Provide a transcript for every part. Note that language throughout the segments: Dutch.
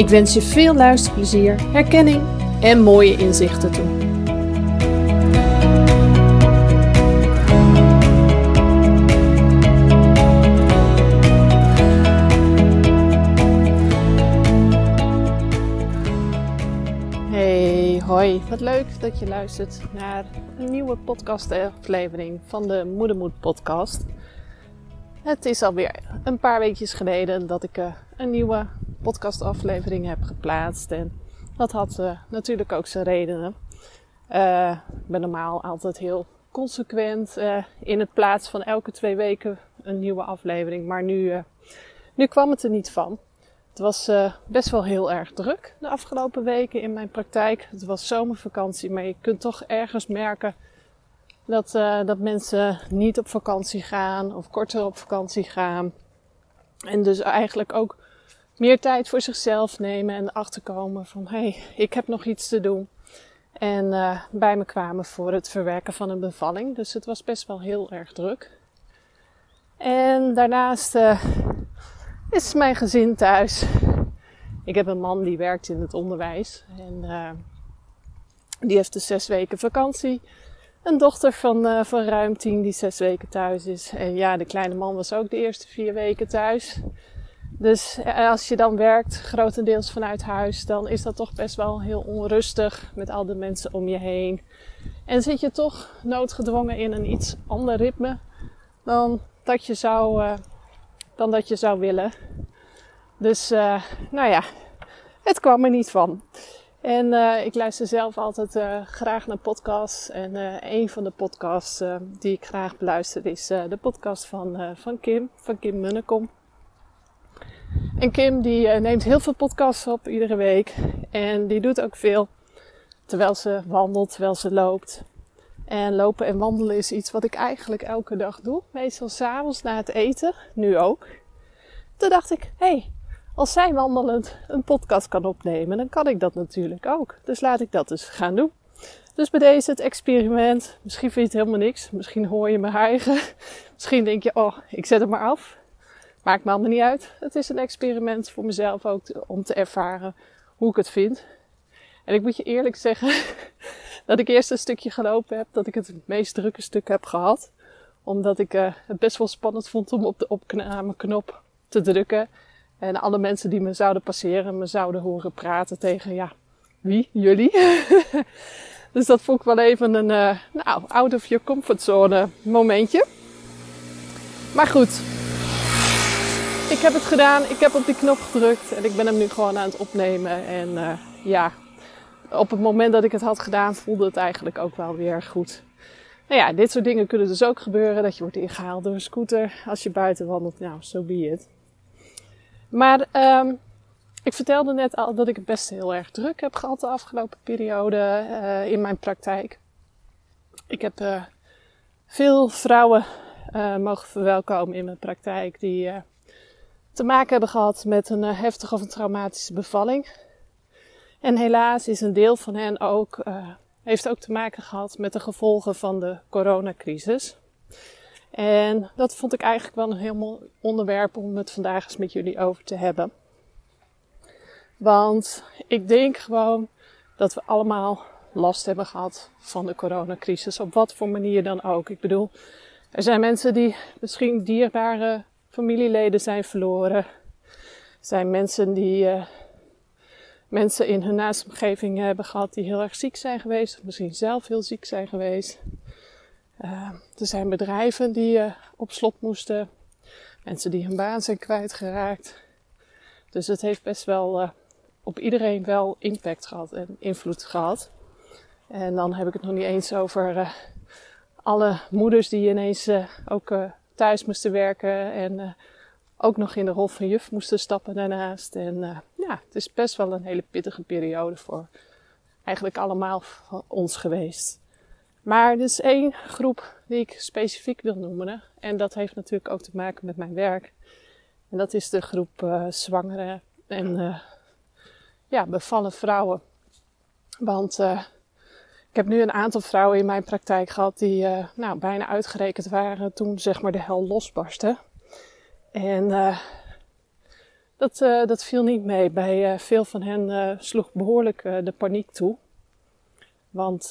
Ik wens je veel luisterplezier, herkenning en mooie inzichten toe. Hey, hoi. Wat leuk dat je luistert naar een nieuwe podcastaflevering van de Moedermoed podcast. Het is alweer een paar weekjes geleden dat ik uh, een nieuwe podcastaflevering heb geplaatst. En dat had uh, natuurlijk ook zijn redenen. Uh, ik ben normaal altijd heel consequent in het plaatsen van elke twee weken een nieuwe aflevering. Maar nu, nu kwam het er niet van. Het was best wel heel erg druk de afgelopen weken in mijn praktijk. Het was zomervakantie, maar je kunt toch ergens merken dat, dat mensen niet op vakantie gaan of korter op vakantie gaan. En dus eigenlijk ook meer tijd voor zichzelf nemen en achterkomen van hé, hey, ik heb nog iets te doen. En uh, bij me kwamen voor het verwerken van een bevalling. Dus het was best wel heel erg druk. En daarnaast uh, is mijn gezin thuis. Ik heb een man die werkt in het onderwijs. En die heeft dus zes weken vakantie een dochter van, van ruim tien die zes weken thuis is. En ja, de kleine man was ook de eerste vier weken thuis. Dus eh, als je dan werkt, grotendeels vanuit huis, dan is dat toch best wel heel onrustig met al de mensen om je heen. En zit je toch noodgedwongen in een iets ander ritme dan dat je zou, uh, dan dat je zou willen. Dus uh, nou ja, het kwam er niet van. En ik luister zelf altijd graag naar podcasts. En uh, een van de podcasts die ik graag beluister is de podcast van, van Kim, van Kim Munnekom. En Kim die neemt heel veel podcasts op iedere week. En die doet ook veel terwijl ze wandelt, terwijl ze loopt. En lopen en wandelen is iets wat ik eigenlijk elke dag doe. Meestal s'avonds na het eten, nu ook. Toen dacht ik, hé, hey, als zij wandelend een podcast kan opnemen, dan kan ik dat natuurlijk ook. Dus laat ik dat dus gaan doen. Dus bij deze het experiment. Misschien vind je het helemaal niks. Misschien hoor je me eigen. Misschien denk je, oh, ik zet het maar af. Maakt me allemaal niet uit. Het is een experiment voor mezelf ook om te ervaren hoe ik het vind. En ik moet je eerlijk zeggen dat ik eerst een stukje gelopen heb, dat ik het, meest drukke stuk heb gehad. Omdat ik uh, het best wel spannend vond om op de opnameknop te drukken. En alle mensen die me zouden passeren, me zouden horen praten tegen, ja, wie? Jullie? dus dat vond ik wel even een, uh, nou, out of your comfort zone momentje. Maar goed, ik heb het gedaan. Ik heb op die knop gedrukt en ik ben hem nu gewoon aan het opnemen. En uh, ja, op het moment dat ik het had gedaan, voelde het eigenlijk ook wel weer goed. Nou ja, dit soort dingen kunnen dus ook gebeuren. Dat je wordt ingehaald door een scooter als je buiten wandelt. Nou, so be it. Maar um, ik vertelde net al dat ik het best heel erg druk heb gehad de afgelopen periode uh, in mijn praktijk. Ik heb uh, veel vrouwen mogen verwelkomen in mijn praktijk die te maken hebben gehad met een heftige of een traumatische bevalling. En helaas is een deel van hen ook, heeft ook te maken gehad met de gevolgen van de coronacrisis. En dat vond ik eigenlijk wel een heel mooi onderwerp om het vandaag eens met jullie over te hebben. Want ik denk gewoon dat we allemaal last hebben gehad van de coronacrisis. Op wat voor manier dan ook. Ik bedoel, er zijn mensen die misschien dierbare familieleden zijn verloren. Er zijn mensen die uh, mensen in hun naastomgeving hebben gehad die heel erg ziek zijn geweest, of misschien zelf heel ziek zijn geweest. Uh, er zijn bedrijven die uh, op slot moesten, mensen die hun baan zijn kwijtgeraakt. Dus het heeft best wel op iedereen wel impact gehad en invloed gehad. En dan heb ik het nog niet eens over alle moeders die ineens ook thuis moesten werken en ook nog in de rol van juf moesten stappen daarnaast. En uh, ja, het is best wel een hele pittige periode voor eigenlijk allemaal van ons geweest. Maar er is één groep die ik specifiek wil noemen. En dat heeft natuurlijk ook te maken met mijn werk. En dat is de groep uh, zwangere en ja, bevallen vrouwen. Want ik heb nu een aantal vrouwen in mijn praktijk gehad die nou, bijna uitgerekend waren toen zeg maar de hel losbarstte. En uh, dat, uh, dat viel niet mee. Bij veel van hen sloeg behoorlijk de paniek toe. Want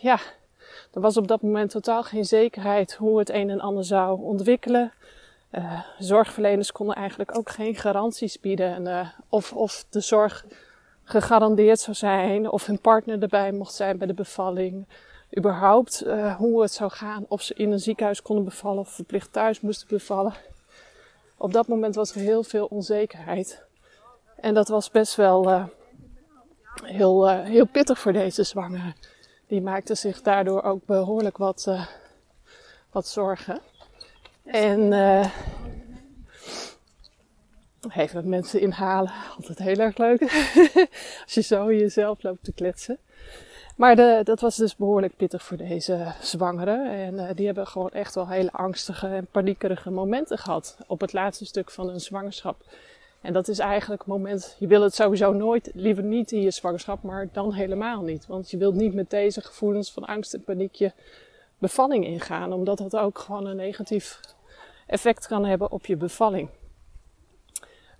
ja, er was op dat moment totaal geen zekerheid hoe het een en ander zou ontwikkelen. zorgverleners konden eigenlijk ook geen garanties bieden. of, of de zorg gegarandeerd zou zijn, of hun partner erbij mocht zijn bij de bevalling. Überhaupt hoe het zou gaan, of ze in een ziekenhuis konden bevallen of verplicht thuis moesten bevallen op dat moment was er heel veel onzekerheid. En dat was best wel uh, heel, uh, heel pittig voor deze zwangere. Die maakte zich daardoor ook behoorlijk wat, wat zorgen. En even mensen inhalen, altijd heel erg leuk. Als je zo jezelf loopt te kletsen. Maar de, dat was dus behoorlijk pittig voor deze zwangeren. En uh, die hebben gewoon echt wel hele angstige en paniekerige momenten gehad op het laatste stuk van hun zwangerschap. En dat is eigenlijk het moment, je wil het sowieso nooit, liever niet in je zwangerschap, maar dan helemaal niet. Want je wilt niet met deze gevoelens van angst en paniek je bevalling ingaan, omdat dat ook gewoon een negatief effect kan hebben op je bevalling.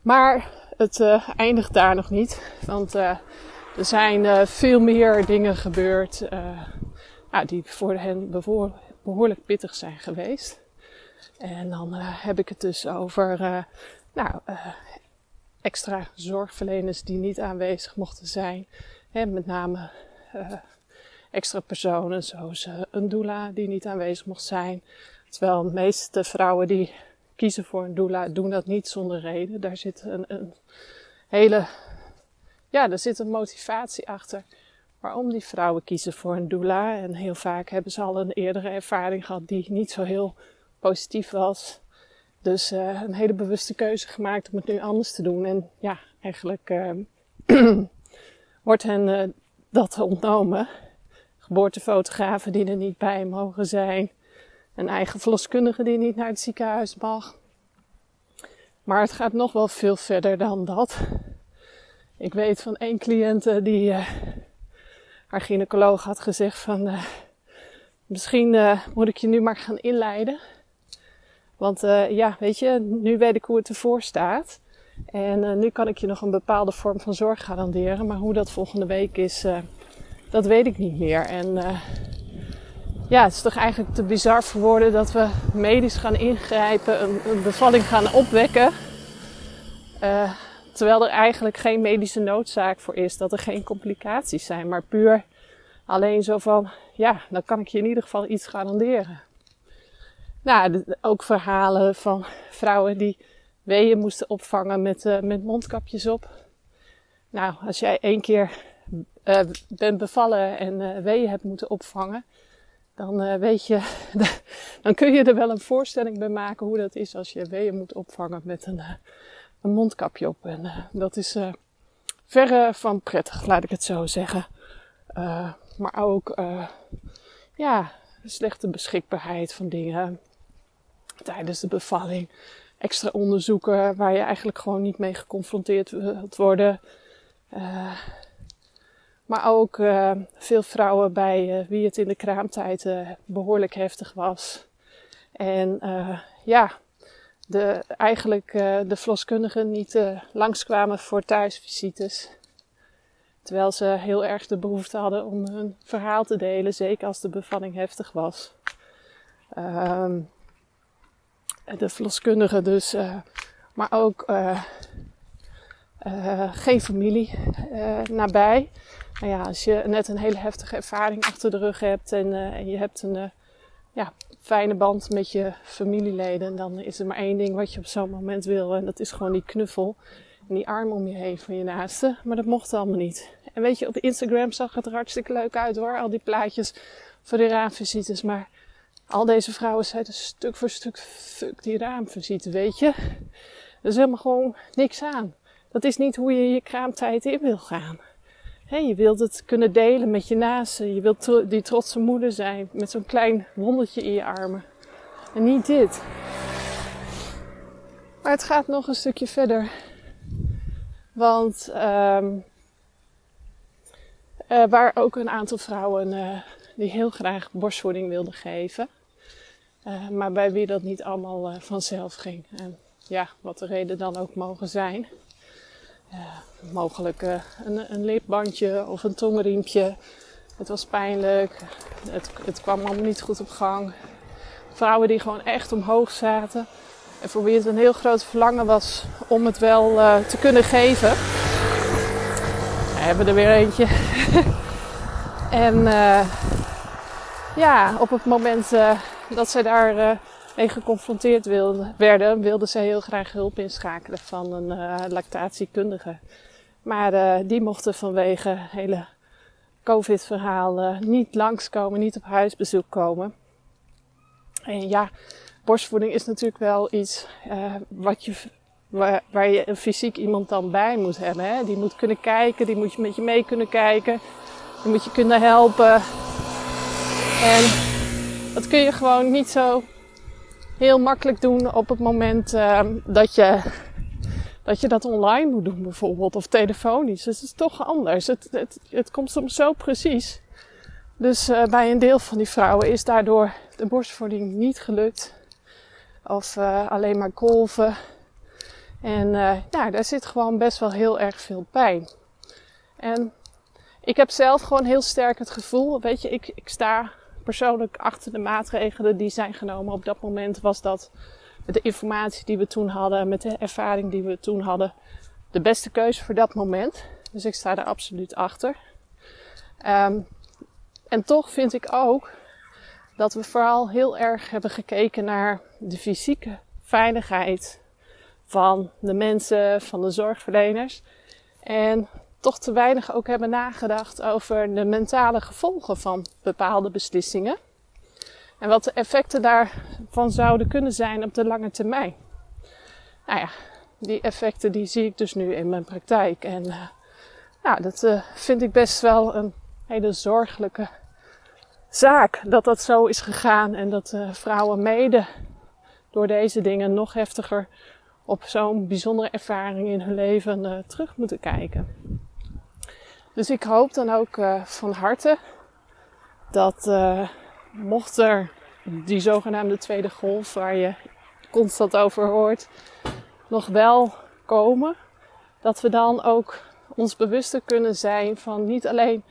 Maar het uh, eindigt daar nog niet, want uh, er zijn uh, veel meer dingen gebeurd die voor hen behoorlijk pittig zijn geweest. En dan heb ik het dus over nou, extra zorgverleners die niet aanwezig mochten zijn. Met name extra personen zoals een doula die niet aanwezig mocht zijn. Terwijl de meeste vrouwen die kiezen voor een doula doen dat niet zonder reden. Daar zit een, een hele ja, er zit een motivatie achter waarom die vrouwen kiezen voor een doula. En heel vaak hebben ze al een eerdere ervaring gehad die niet zo heel positief was. Dus uh, een hele bewuste keuze gemaakt om het nu anders te doen. En ja, eigenlijk uh, wordt hen uh, dat ontnomen. Geboortefotografen die er niet bij mogen zijn. Een eigen verloskundige die niet naar het ziekenhuis mag. Maar het gaat nog wel veel verder dan dat. Ik weet van één cliënt eh, die uh, haar gynaecoloog had gezegd van uh, misschien moet ik je nu maar gaan inleiden. Want ja, weet je, nu weet ik hoe het ervoor staat. En nu kan ik je nog een bepaalde vorm van zorg garanderen. Maar hoe dat volgende week is, dat weet ik niet meer. En ja, het is toch eigenlijk te bizar voor woorden dat we medisch gaan ingrijpen, een, bevalling gaan opwekken. Terwijl er eigenlijk geen medische noodzaak voor is, dat er geen complicaties zijn, maar puur alleen zo van, ja, dan kan ik je in ieder geval iets garanderen. Nou, ook verhalen van vrouwen die weeën moesten opvangen met, uh, met mondkapjes op. Nou, als jij één keer uh, bent bevallen en weeën hebt moeten opvangen, dan weet je, dan kun je er wel een voorstelling bij maken hoe dat is als je weeën moet opvangen met een een mondkapje op. En uh, dat is verre van prettig, laat ik het zo zeggen. Maar ook, ja, slechte beschikbaarheid van dingen tijdens de bevalling. Extra onderzoeken waar je eigenlijk gewoon niet mee geconfronteerd wilt worden. Maar ook veel vrouwen bij wie het in de kraamtijd behoorlijk heftig was. En ja, de, eigenlijk de verloskundigen niet langskwamen voor thuisvisites. Terwijl ze heel erg de behoefte hadden om hun verhaal te delen, zeker als de bevalling heftig was. Um, de verloskundigen dus, maar ook geen familie nabij. Nou ja, als je net een hele heftige ervaring achter de rug hebt en, uh, en je hebt een ja, fijne band met je familieleden, dan is er maar één ding wat je op zo'n moment wil. En dat is gewoon die knuffel en die arm om je heen van je naaste. Maar dat mocht allemaal niet. En weet je, op Instagram zag het er hartstikke leuk uit hoor. Al die plaatjes voor de raamvisites. Maar al deze vrouwen zeiden stuk voor stuk, fuck die raamvisite, weet je. Er is helemaal gewoon niks aan. Dat is niet hoe je je kraamtijd in wil gaan. Je wilt het kunnen delen met je naasten. Je wilt die trotse moeder zijn met zo'n klein wondertje in je armen. En niet dit. Maar het gaat nog een stukje verder. Want um, uh, waar ook een aantal vrouwen uh, die heel graag borstvoeding wilden geven. Uh, maar bij wie dat niet allemaal vanzelf ging. En ja, wat de reden dan ook mogen zijn. Mogelijk een, een lipbandje of een tongriempje. Het was pijnlijk. Het, het kwam allemaal niet goed op gang. Vrouwen die gewoon echt omhoog zaten. En voor wie het een heel groot verlangen was om het wel te kunnen geven hebben er weer eentje. en ja, op het moment dat zij daar mee geconfronteerd wilde, werden, wilden ze heel graag hulp inschakelen van een lactatiekundige. Maar die mochten vanwege hele COVID-verhaal niet langskomen, niet op huisbezoek komen. En ja, borstvoeding is natuurlijk wel iets wat je waar, waar je een fysiek iemand dan bij moet hebben. Hè? Die moet kunnen kijken, die moet je met je mee kunnen kijken, die moet je kunnen helpen. En dat kun je gewoon niet zo heel makkelijk doen op het moment uh, dat, je, dat je dat online moet doen bijvoorbeeld of telefonisch. Dus het is toch anders. Het, het, het komt soms zo precies. Dus uh, bij een deel van die vrouwen is daardoor de borstvoeding niet gelukt. Of uh, alleen maar kolven. En nou, daar zit gewoon best wel heel erg veel pijn. En ik heb zelf gewoon heel sterk het gevoel, weet je, ik, ik sta persoonlijk achter de maatregelen die zijn genomen. Op dat moment was dat met de informatie die we toen hadden, met de ervaring die we toen hadden, de beste keuze voor dat moment. Dus ik sta er absoluut achter. Um, en toch vind ik ook dat we vooral heel erg hebben gekeken naar de fysieke veiligheid van de mensen, van de zorgverleners. En toch te weinig ook hebben nagedacht over de mentale gevolgen van bepaalde beslissingen. En wat de effecten daarvan zouden kunnen zijn op de lange termijn. Nou ja, die effecten die zie ik dus nu in mijn praktijk. En uh, nou, dat uh, vind ik best wel een hele zorgelijke zaak dat dat zo is gegaan. En dat uh, vrouwen mede door deze dingen nog heftiger op zo'n bijzondere ervaring in hun leven terug moeten kijken. Dus ik hoop dan ook uh, van harte dat uh, mocht er die zogenaamde tweede golf waar je constant over hoort, nog wel komen, dat we dan ook ons bewuster kunnen zijn van niet alleen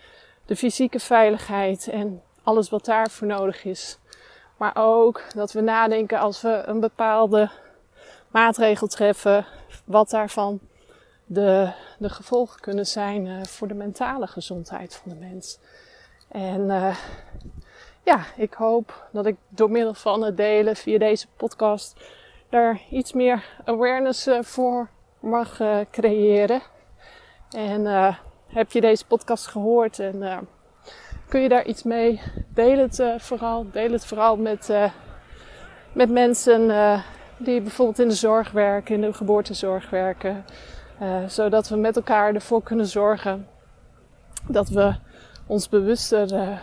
de fysieke veiligheid en alles wat daarvoor nodig is, maar ook dat we nadenken als we een bepaalde maatregel treffen, wat daarvan de, de gevolgen kunnen zijn uh, voor de mentale gezondheid van de mens. En uh, ja, ik hoop dat ik door middel van het delen via deze podcast daar iets meer awareness uh, voor mag creëren. En heb je deze podcast gehoord en kun je daar iets mee? Deel het vooral. Deel het vooral met, met mensen die bijvoorbeeld in de zorg werken, in de geboortezorg werken. Uh, zodat we met elkaar ervoor kunnen zorgen dat we ons bewuster uh,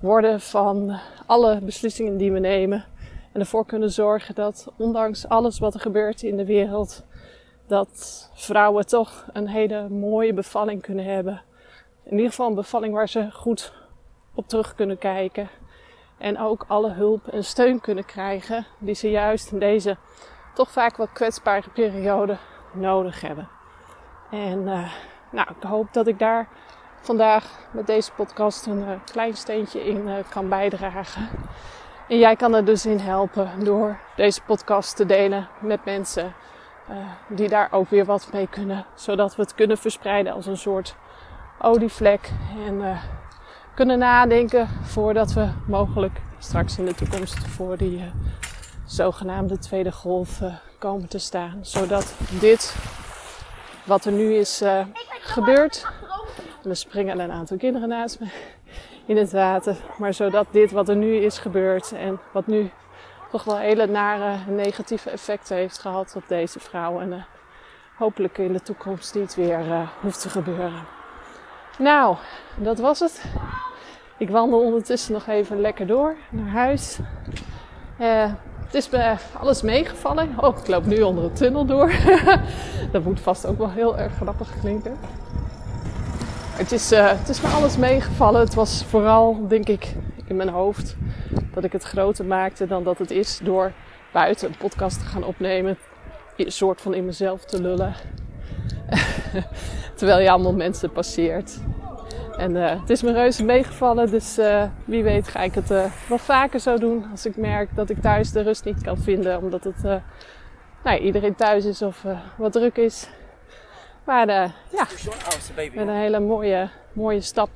worden van alle beslissingen die we nemen. En ervoor kunnen zorgen dat ondanks alles wat er gebeurt in de wereld, dat vrouwen toch een hele mooie bevalling kunnen hebben. In ieder geval een bevalling waar ze goed op terug kunnen kijken. En ook alle hulp en steun kunnen krijgen die ze juist in deze toch vaak wat kwetsbare periode nodig hebben. En uh, nou, ik hoop dat ik daar vandaag met deze podcast een uh, klein steentje in uh, kan bijdragen. En jij kan er dus in helpen door deze podcast te delen met mensen die daar ook weer wat mee kunnen. Zodat we het kunnen verspreiden als een soort olievlek. En kunnen nadenken voordat we mogelijk straks in de toekomst voor die zogenaamde tweede golf komen te staan. Zodat dit, wat er nu is gebeurd. En er springen een aantal kinderen naast me in het water. Maar zodat dit wat er nu is gebeurd en wat nu toch wel hele nare negatieve effecten heeft gehad op deze vrouw. En uh, hopelijk in de toekomst niet weer uh, hoeft te gebeuren. Nou, dat was het. Ik wandel ondertussen nog even lekker door naar huis. Het is me alles meegevallen. Oh, ik loop nu onder een tunnel door. dat moet vast ook wel heel erg grappig klinken. Het is, uh, het is me alles meegevallen. Het was vooral, denk ik, in mijn hoofd dat ik het groter maakte dan dat het is door buiten een podcast te gaan opnemen. Een soort van in mezelf te lullen. Terwijl je allemaal mensen passeert. En uh, het is me reuze meegevallen, dus uh, wie weet ga ik het uh, wel vaker zo doen. Als ik merk dat ik thuis de rust niet kan vinden, omdat het nou, iedereen thuis is of wat druk is. Maar ja, een hele mooie, mooie stap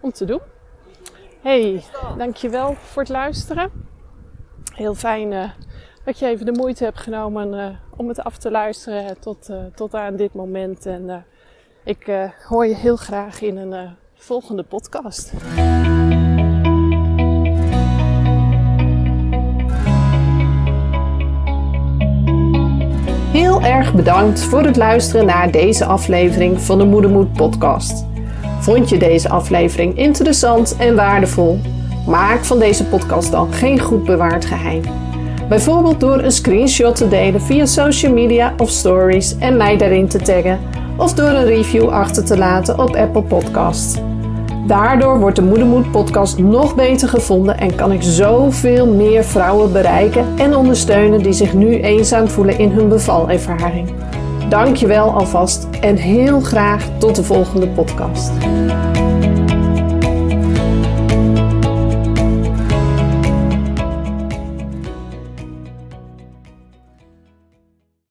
om te doen. Hey, dankjewel voor het luisteren. Heel fijn dat je even de moeite hebt genomen om het af te luisteren tot, tot aan dit moment. En ik hoor je heel graag in een volgende podcast. Heel erg bedankt voor het luisteren naar deze aflevering van de Moedermoed podcast. Vond je deze aflevering interessant en waardevol? Maak van deze podcast dan geen goed bewaard geheim. Bijvoorbeeld door een screenshot te delen via social media of stories en mij daarin te taggen, of door een review achter te laten op Apple Podcasts. Daardoor wordt de Moedermoed podcast nog beter gevonden en kan ik zoveel meer vrouwen bereiken en ondersteunen die zich nu eenzaam voelen in hun bevalervaring. Dankjewel alvast en heel graag tot de volgende podcast.